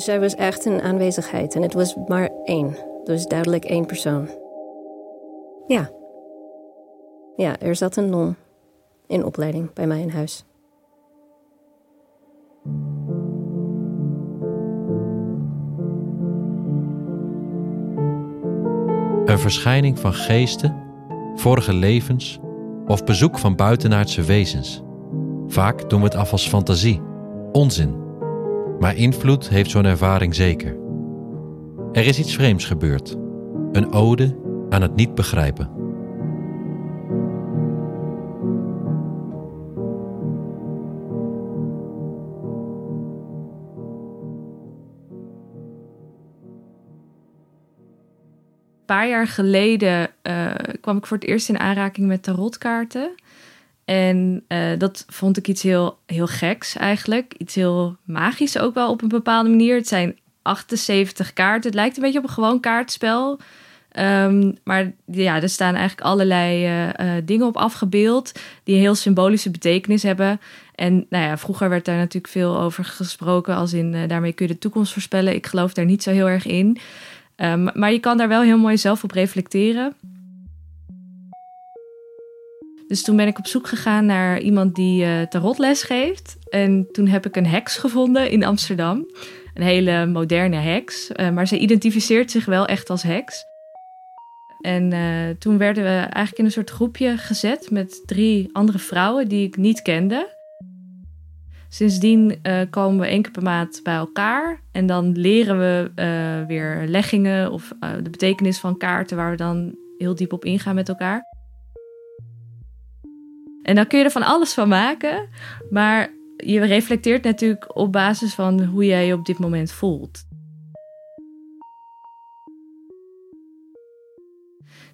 zij was echt een aanwezigheid en het was maar één. Dus duidelijk één persoon. Ja. Ja, er zat een non in opleiding bij mij in huis. Een verschijning van geesten, vorige levens of bezoek van buitenaardse wezens. Vaak doen we het af als fantasie, onzin. Maar invloed heeft zo'n ervaring zeker. Er is iets vreemds gebeurd. Een ode aan het niet begrijpen. Een paar jaar geleden uh, kwam ik voor het eerst in aanraking met tarotkaarten. En uh, dat vond ik iets heel, heel geks eigenlijk. Iets heel magisch ook wel op een bepaalde manier. Het zijn 78 kaarten. Het lijkt een beetje op een gewoon kaartspel. Um, maar ja, er staan eigenlijk allerlei uh, uh, dingen op afgebeeld die een heel symbolische betekenis hebben. En nou ja, vroeger werd daar natuurlijk veel over gesproken, als in daarmee kun je de toekomst voorspellen. Ik geloof daar niet zo heel erg in. Um, maar je kan daar wel heel mooi zelf op reflecteren. Dus toen ben ik op zoek gegaan naar iemand die uh, tarotles geeft. En toen heb ik een heks gevonden in Amsterdam. Een hele moderne heks. Uh, maar ze identificeert zich wel echt als heks. En uh, toen werden we eigenlijk in een soort groepje gezet met drie andere vrouwen die ik niet kende. Sindsdien komen we één keer per maand bij elkaar. En dan leren we weer leggingen of de betekenis van kaarten waar we dan heel diep op ingaan met elkaar. En dan kun je er van alles van maken. Maar je reflecteert natuurlijk op basis van hoe jij je op dit moment voelt.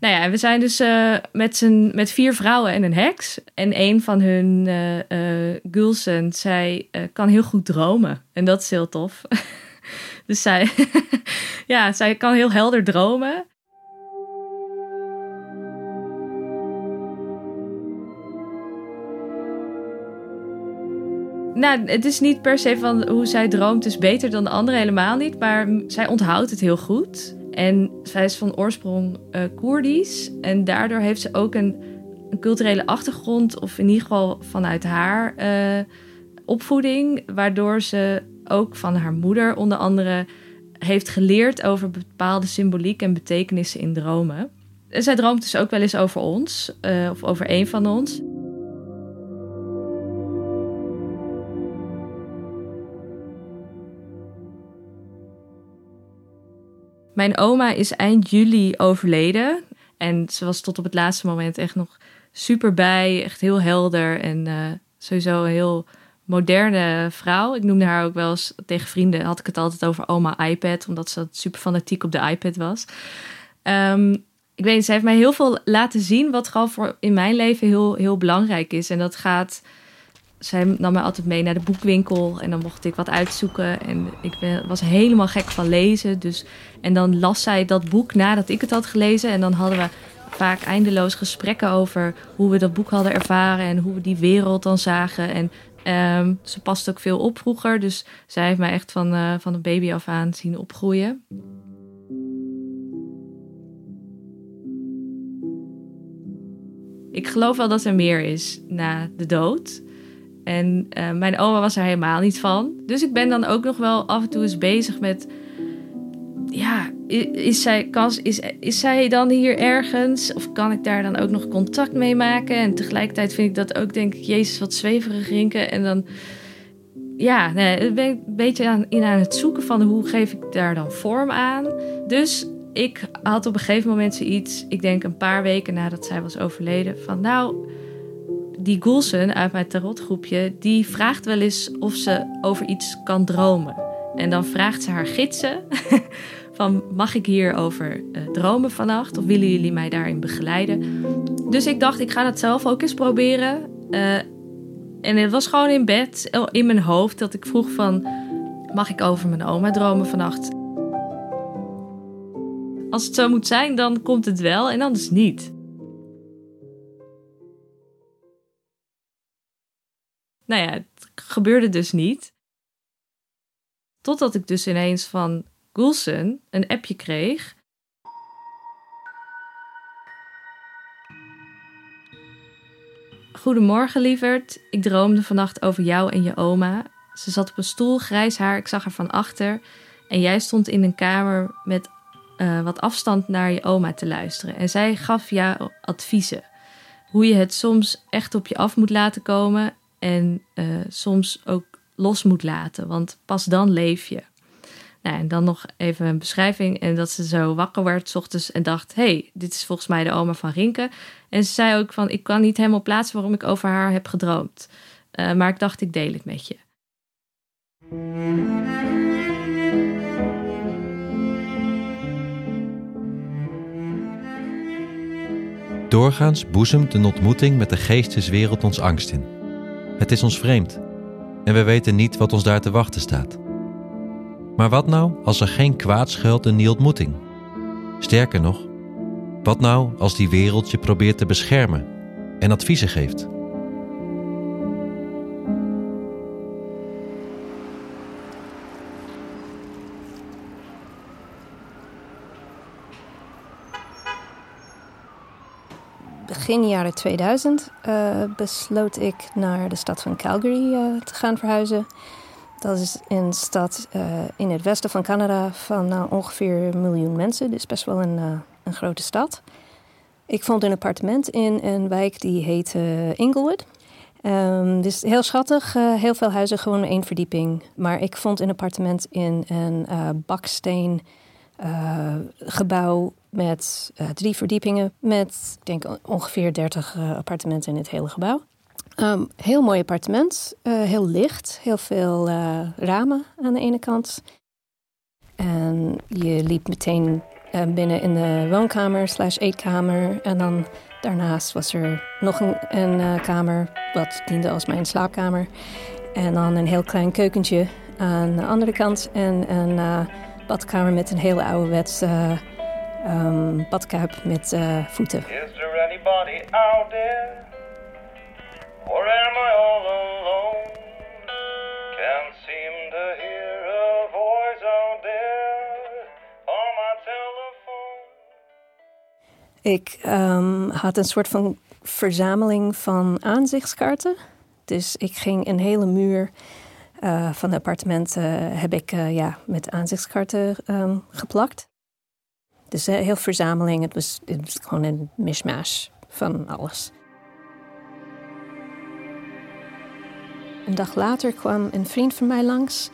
Nou ja, we zijn dus uh, met, met vier vrouwen en een heks. En een van hun, uh, uh, Gulsen, zij kan heel goed dromen. En dat is heel tof. dus zij, ja, zij kan heel helder dromen. Nou, het is niet per se van hoe zij droomt is beter dan de andere, helemaal niet. Maar zij onthoudt het heel goed. En zij is van oorsprong uh, Koerdisch. En daardoor heeft ze ook een, culturele achtergrond, of in ieder geval vanuit haar uh, opvoeding, waardoor ze ook van haar moeder onder andere heeft geleerd over bepaalde symboliek en betekenissen in dromen. En zij droomt dus ook wel eens over ons, uh, of over een van ons. Mijn oma is eind juli overleden. En ze was tot op het laatste moment echt nog super bij. Echt heel helder en uh, sowieso een heel moderne vrouw. Ik noemde haar ook wel eens tegen vrienden. Had ik het altijd over oma iPad. Omdat ze super fanatiek op de iPad was. Um, ik weet ze heeft mij heel veel laten zien. Wat gewoon voor in mijn leven heel, heel belangrijk is. En dat gaat zij nam mij altijd mee naar de boekwinkel en dan mocht ik wat uitzoeken. En ik was helemaal gek van lezen. Dus, en dan las zij dat boek nadat ik het had gelezen. En dan hadden we vaak eindeloos gesprekken over hoe we dat boek hadden ervaren en hoe we die wereld dan zagen. En um, ze past ook veel op vroeger. Dus zij heeft mij echt van, uh, van een baby af aan zien opgroeien. Ik geloof wel dat er meer is na de dood. En uh, mijn oma was er helemaal niet van. Dus ik ben dan ook nog wel af en toe eens bezig met. Ja, is, zij, kan, is, is zij dan hier ergens? Of kan ik daar dan ook nog contact mee maken? En tegelijkertijd vind ik dat ook, denk ik, Jezus, wat zweverig rinken. En dan. Ja, nee, ben een beetje aan, in aan het zoeken van hoe geef ik daar dan vorm aan. Dus ik had op een gegeven moment zoiets, ik denk een paar weken nadat zij was overleden, van nou die Goulsen uit mijn tarotgroepje, die vraagt wel eens of ze over iets kan dromen. En dan vraagt ze haar gidsen van mag ik hierover uh, dromen vannacht of willen jullie mij daarin begeleiden? Dus ik dacht ik ga dat zelf ook eens proberen. Uh, en het was gewoon in bed, in mijn hoofd, dat ik vroeg van mag ik over mijn oma dromen vannacht? Als het zo moet zijn, dan komt het wel en anders niet. Nou ja, het gebeurde dus niet. Totdat ik dus ineens van Goulson een appje kreeg. Goedemorgen, lieverd. Ik droomde vannacht over jou en je oma. Ze zat op een stoel, grijs haar, ik zag haar van achter. En jij stond in een kamer met uh, wat afstand naar je oma te luisteren. En zij gaf jou adviezen. Hoe je het soms echt op je af moet laten komen en uh, soms ook los moet laten, want pas dan leef je. Nou, en dan nog even een beschrijving. En dat ze zo wakker werd s ochtends en dacht: hey, dit is volgens mij de oma van Rinke. En ze zei ook: van, Ik kan niet helemaal plaatsen waarom ik over haar heb gedroomd. Uh, maar ik dacht: ik deel het met je. Doorgaans boezemt een ontmoeting met de geesteswereld ons angst in. Het is ons vreemd en we weten niet wat ons daar te wachten staat. Maar wat nou als er geen kwaad schuilt in die ontmoeting? Sterker nog, wat nou als die wereld je probeert te beschermen en adviezen geeft? Begin jaren 2000 uh, eh, besloot ik naar de stad van Calgary uh, te gaan verhuizen. Dat is een stad uh, in het westen van Canada van ongeveer een miljoen mensen. Dus best wel een, een grote stad. Ik vond een appartement in een wijk die heette Inglewood. Um, dus heel schattig, heel veel huizen, gewoon één verdieping. Maar ik vond een appartement in een baksteen gebouw met uh, drie verdiepingen met, ik denk, ongeveer 30 uh, eh, appartementen in het hele gebouw. Um, heel mooi appartement, uh, heel licht, heel veel ramen aan de ene kant. En je liep meteen binnen in de woonkamer slash eetkamer. En dan daarnaast was er nog een, een kamer, wat diende als mijn slaapkamer. En dan een heel klein keukentje aan de andere kant. En een badkamer met een hele ouderwetse um, badkuip met uh, voeten. Is there anybody out there? Or am I all alone? Can't seem to hear a voice out there on my telephone. Ik um, had een soort van verzameling van aanzichtskaarten. Dus ik ging een hele muur uh, van de appartementen heb ik uh, ja, met aanzichtskaarten um, geplakt. Dus uh, heel verzameling. Het was, het was gewoon een mishmash van alles. Een dag later kwam een vriend van mij langs.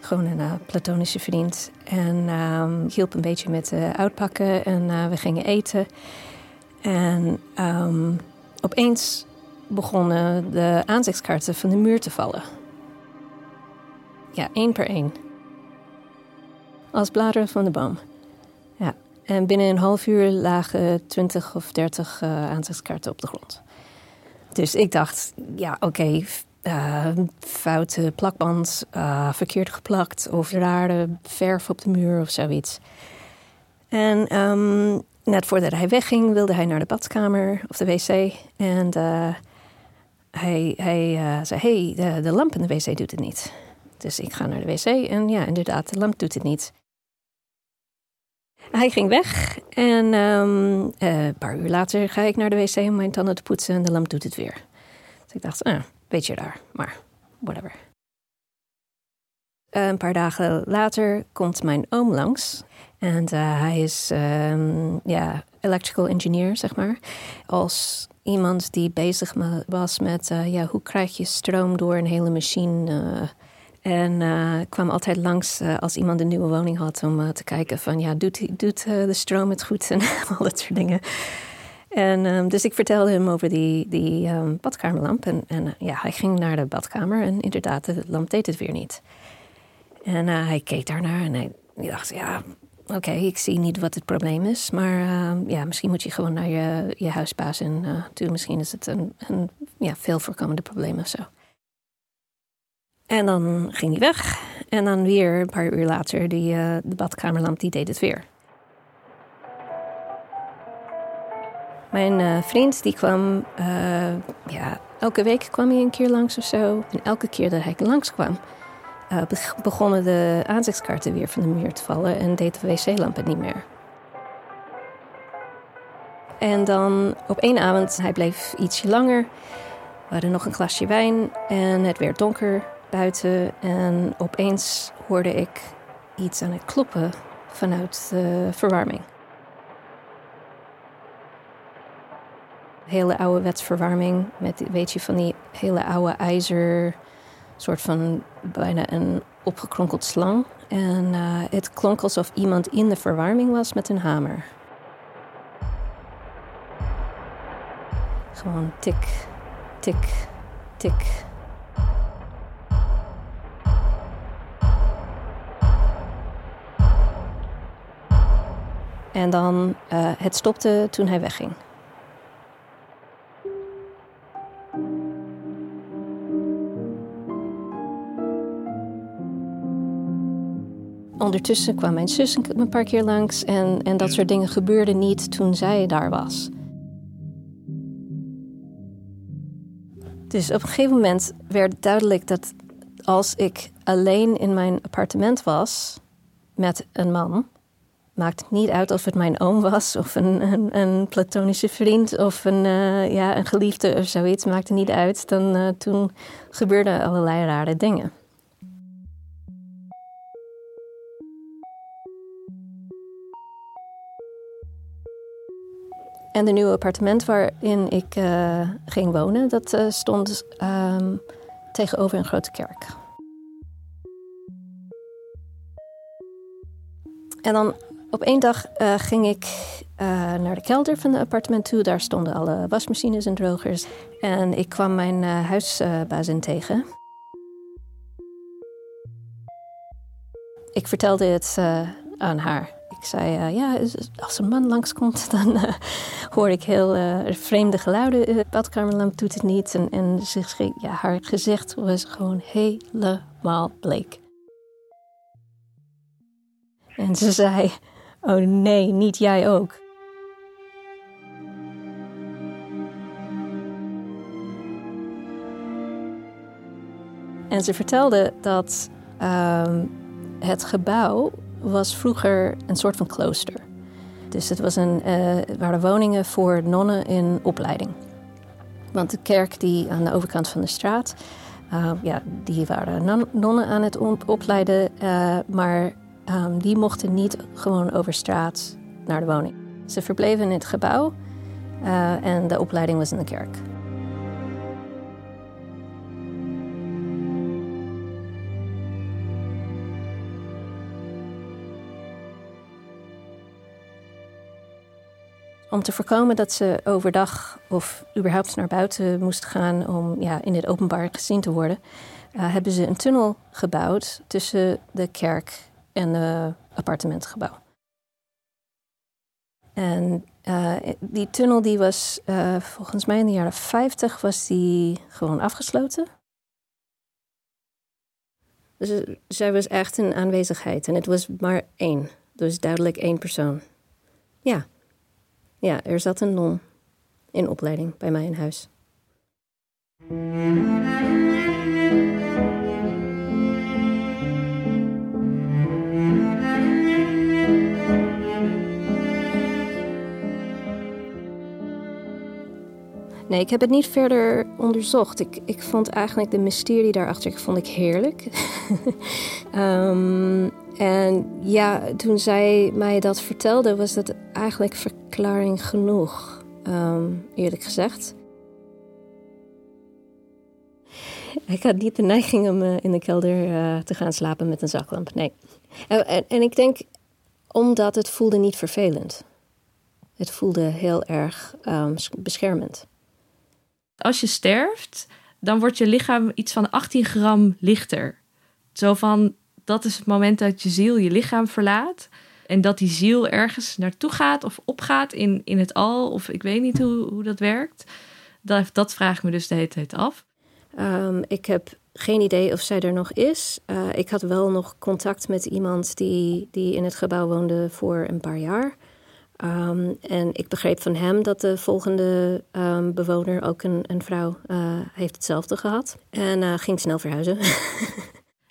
Gewoon een uh, platonische vriend. En um, hielp een beetje met uh, uitpakken. En uh, we gingen eten. En um, opeens begonnen de aanzichtskaarten van de muur te vallen. Ja, één per één. Als bladeren van de boom. En binnen een half uur lagen 20 of 30 uh, eh, aanzichtskaarten op de grond. Dus ik dacht, ja, oké, okay, eh, foute plakband, uh, verkeerd geplakt of rare verf op de muur of zoiets. En um, net voordat hij wegging, wilde hij naar de badkamer of de wc. En hij, hij zei: hey, de, de lamp in de wc doet het niet. Dus ik ga naar de wc en ja, inderdaad, de lamp doet het niet. Hij ging weg en um, een paar uur later ga ik naar de wc om mijn tanden te poetsen en de lamp doet het weer. Dus ik dacht, ah, beetje raar, maar whatever. een paar dagen later komt mijn oom langs. En uh, hij is um, ja, electrical engineer, zeg maar. Als iemand die bezig was met ja, hoe krijg je stroom door een hele machine en uh, kwam altijd langs uh, als iemand een nieuwe woning had om uh, te kijken van ja, doet, doet de stroom het goed en al dat soort dingen. En um, dus ik vertelde hem over die, die um, badkamerlamp. En, en ja, hij ging naar de badkamer en inderdaad, de lamp deed het weer niet. En hij keek daarnaar en hij dacht, ja, oké, ik zie niet wat het probleem is. Maar uh, ja, misschien moet je gewoon naar je, je huisbaas en toen misschien is het een, een ja, veel voorkomende probleem of zo. En dan ging hij weg. En dan weer een paar uur later, die, uh, de badkamerlamp, die deed het weer. Mijn uh, vriend die kwam, uh, ja, elke week kwam hij een keer langs of zo. En elke keer dat hij langskwam, uh, begonnen de aanzichtskaarten weer van de muur te vallen en deed de wc-lampen niet meer. En dan op één avond, hij bleef ietsje langer. We hadden nog een glasje wijn en het werd donker buiten. En opeens hoorde ik iets aan het kloppen vanuit de verwarming. Hele oude verwarming met, weet je, van die hele oude ijzer, soort van bijna een opgekronkeld slang. En uh, het klonk alsof iemand in de verwarming was met een hamer. Gewoon tik, tik, tik. En dan, uh, het stopte toen hij wegging. Ondertussen kwam mijn zus een paar keer langs en, en dat soort dingen gebeurden niet toen zij daar was. Dus op een gegeven moment werd duidelijk dat als ik alleen in mijn appartement was met een man, maakt niet uit of het mijn oom was of een, een, platonische vriend of een, uh, ja, een geliefde of zoiets, maakte niet uit. Dan, uh, toen gebeurden allerlei rare dingen. En de nieuwe appartement waarin ik uh, ging wonen, dat stond um, tegenover een grote kerk. En dan op één dag uh, ging ik naar de kelder van het appartement toe. Daar stonden alle wasmachines en drogers. En ik kwam mijn huisbazin tegen. Ik vertelde het aan haar. Ik zei, uh, ja, als een man langskomt, dan uh, hoor ik heel uh, vreemde geluiden. De badkamerlamp doet het niet. En, ja, haar gezicht was gewoon helemaal bleek. En ze zei, oh nee, niet jij ook. En ze vertelde dat um, het gebouw was vroeger een soort van klooster. Dus het was een, uh, waren woningen voor nonnen in opleiding. Want de kerk die aan de overkant van de straat, uh, ja, die waren nonnen aan het opleiden, uh, maar um, die mochten niet gewoon over straat naar de woning. Ze verbleven in het gebouw en de opleiding was in de kerk. om te voorkomen dat ze overdag of überhaupt naar buiten moesten gaan om ja, in het openbaar gezien te worden, uh, hebben ze een tunnel gebouwd tussen de kerk en het appartementgebouw. En uh, die tunnel die was uh, volgens mij in de jaren 50 was die gewoon afgesloten. Dus zij was echt een aanwezigheid en het was maar één. Dus duidelijk één persoon. Ja, ja, er zat een non in opleiding bij mij in huis. Ik heb het niet verder onderzocht. Ik, ik vond eigenlijk de mysterie daarachter ik vond ik heerlijk. um, en ja, toen zij mij dat vertelde, was dat eigenlijk verklaring genoeg, um, eerlijk gezegd. Ik had niet de neiging om uh, in de kelder uh, te gaan slapen met een zaklamp. Nee. En, en, en, ik denk omdat het voelde niet vervelend. Het voelde heel erg um, beschermend. Als je sterft, dan wordt je lichaam iets van 18 gram lichter. Zo van dat is het moment dat je ziel je lichaam verlaat. En dat die ziel ergens naartoe gaat of opgaat in, in het al. Of ik weet niet hoe, hoe dat werkt. Dat, dat vraag ik me dus de hele tijd af. Um, ik heb geen idee of zij er nog is. Uh, ik had wel nog contact met iemand die, die in het gebouw woonde voor een paar jaar. Um, en ik begreep van hem dat de volgende um, bewoner, ook een, een vrouw, uh, heeft hetzelfde gehad. En uh, ging snel verhuizen.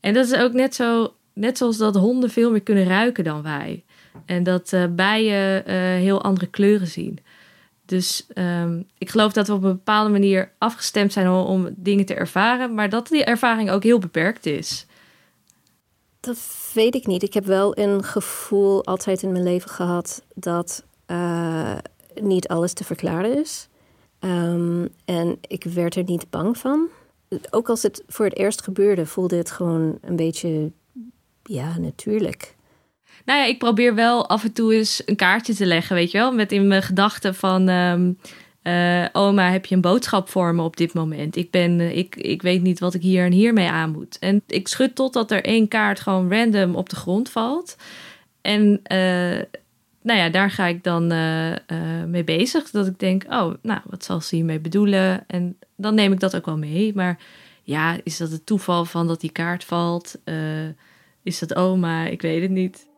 En dat is ook net zo, net zoals dat honden veel meer kunnen ruiken dan wij. En dat uh, bijen heel andere kleuren zien. Dus um, ik geloof dat we op een bepaalde manier afgestemd zijn om, dingen te ervaren, maar dat die ervaring ook heel beperkt is. Dat weet ik niet. Ik heb wel een gevoel altijd in mijn leven gehad dat uh, niet alles te verklaren is. Um, en ik werd er niet bang van. Ook als het voor het eerst gebeurde, voelde het gewoon een beetje, ja, natuurlijk. Nou ja, ik probeer wel af en toe eens een kaartje te leggen, weet je wel. Met in mijn gedachten van... Um, uh, oma, heb je een boodschap voor me op dit moment? Ik, ben, uh, ik, ik weet niet wat ik hier en hier mee aan moet. En ik schud totdat er één kaart gewoon random op de grond valt. En uh, nou ja, daar ga ik dan mee bezig. Dat ik denk, oh, nou, wat zal ze hiermee bedoelen? En dan neem ik dat ook wel mee. Maar ja, is dat het toeval van dat die kaart valt? is dat oma? Ik weet het niet.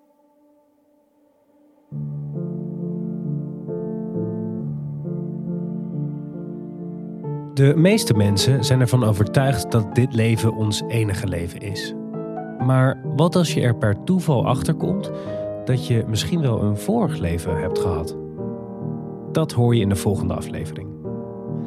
De meeste mensen zijn ervan overtuigd dat dit leven ons enige leven is. Maar wat als je er per toeval achterkomt dat je misschien wel een vorig leven hebt gehad? Dat hoor je in de volgende aflevering.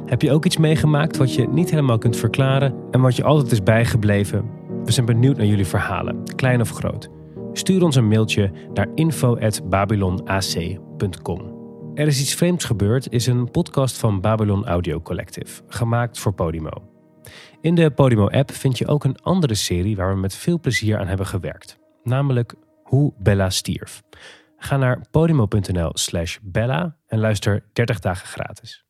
Heb je ook iets meegemaakt wat je niet helemaal kunt verklaren en wat je altijd is bijgebleven? We zijn benieuwd naar jullie verhalen, klein of groot. Stuur ons een mailtje naar info.babylonac.com. Er is iets vreemds gebeurd is een podcast van Babylon Audio Collective, gemaakt voor Podimo. In de Podimo-app vind je ook een andere serie waar we met veel plezier aan hebben gewerkt, namelijk Hoe Bella stierf. Ga naar podimo.nl/slash Bella en luister 30 dagen gratis.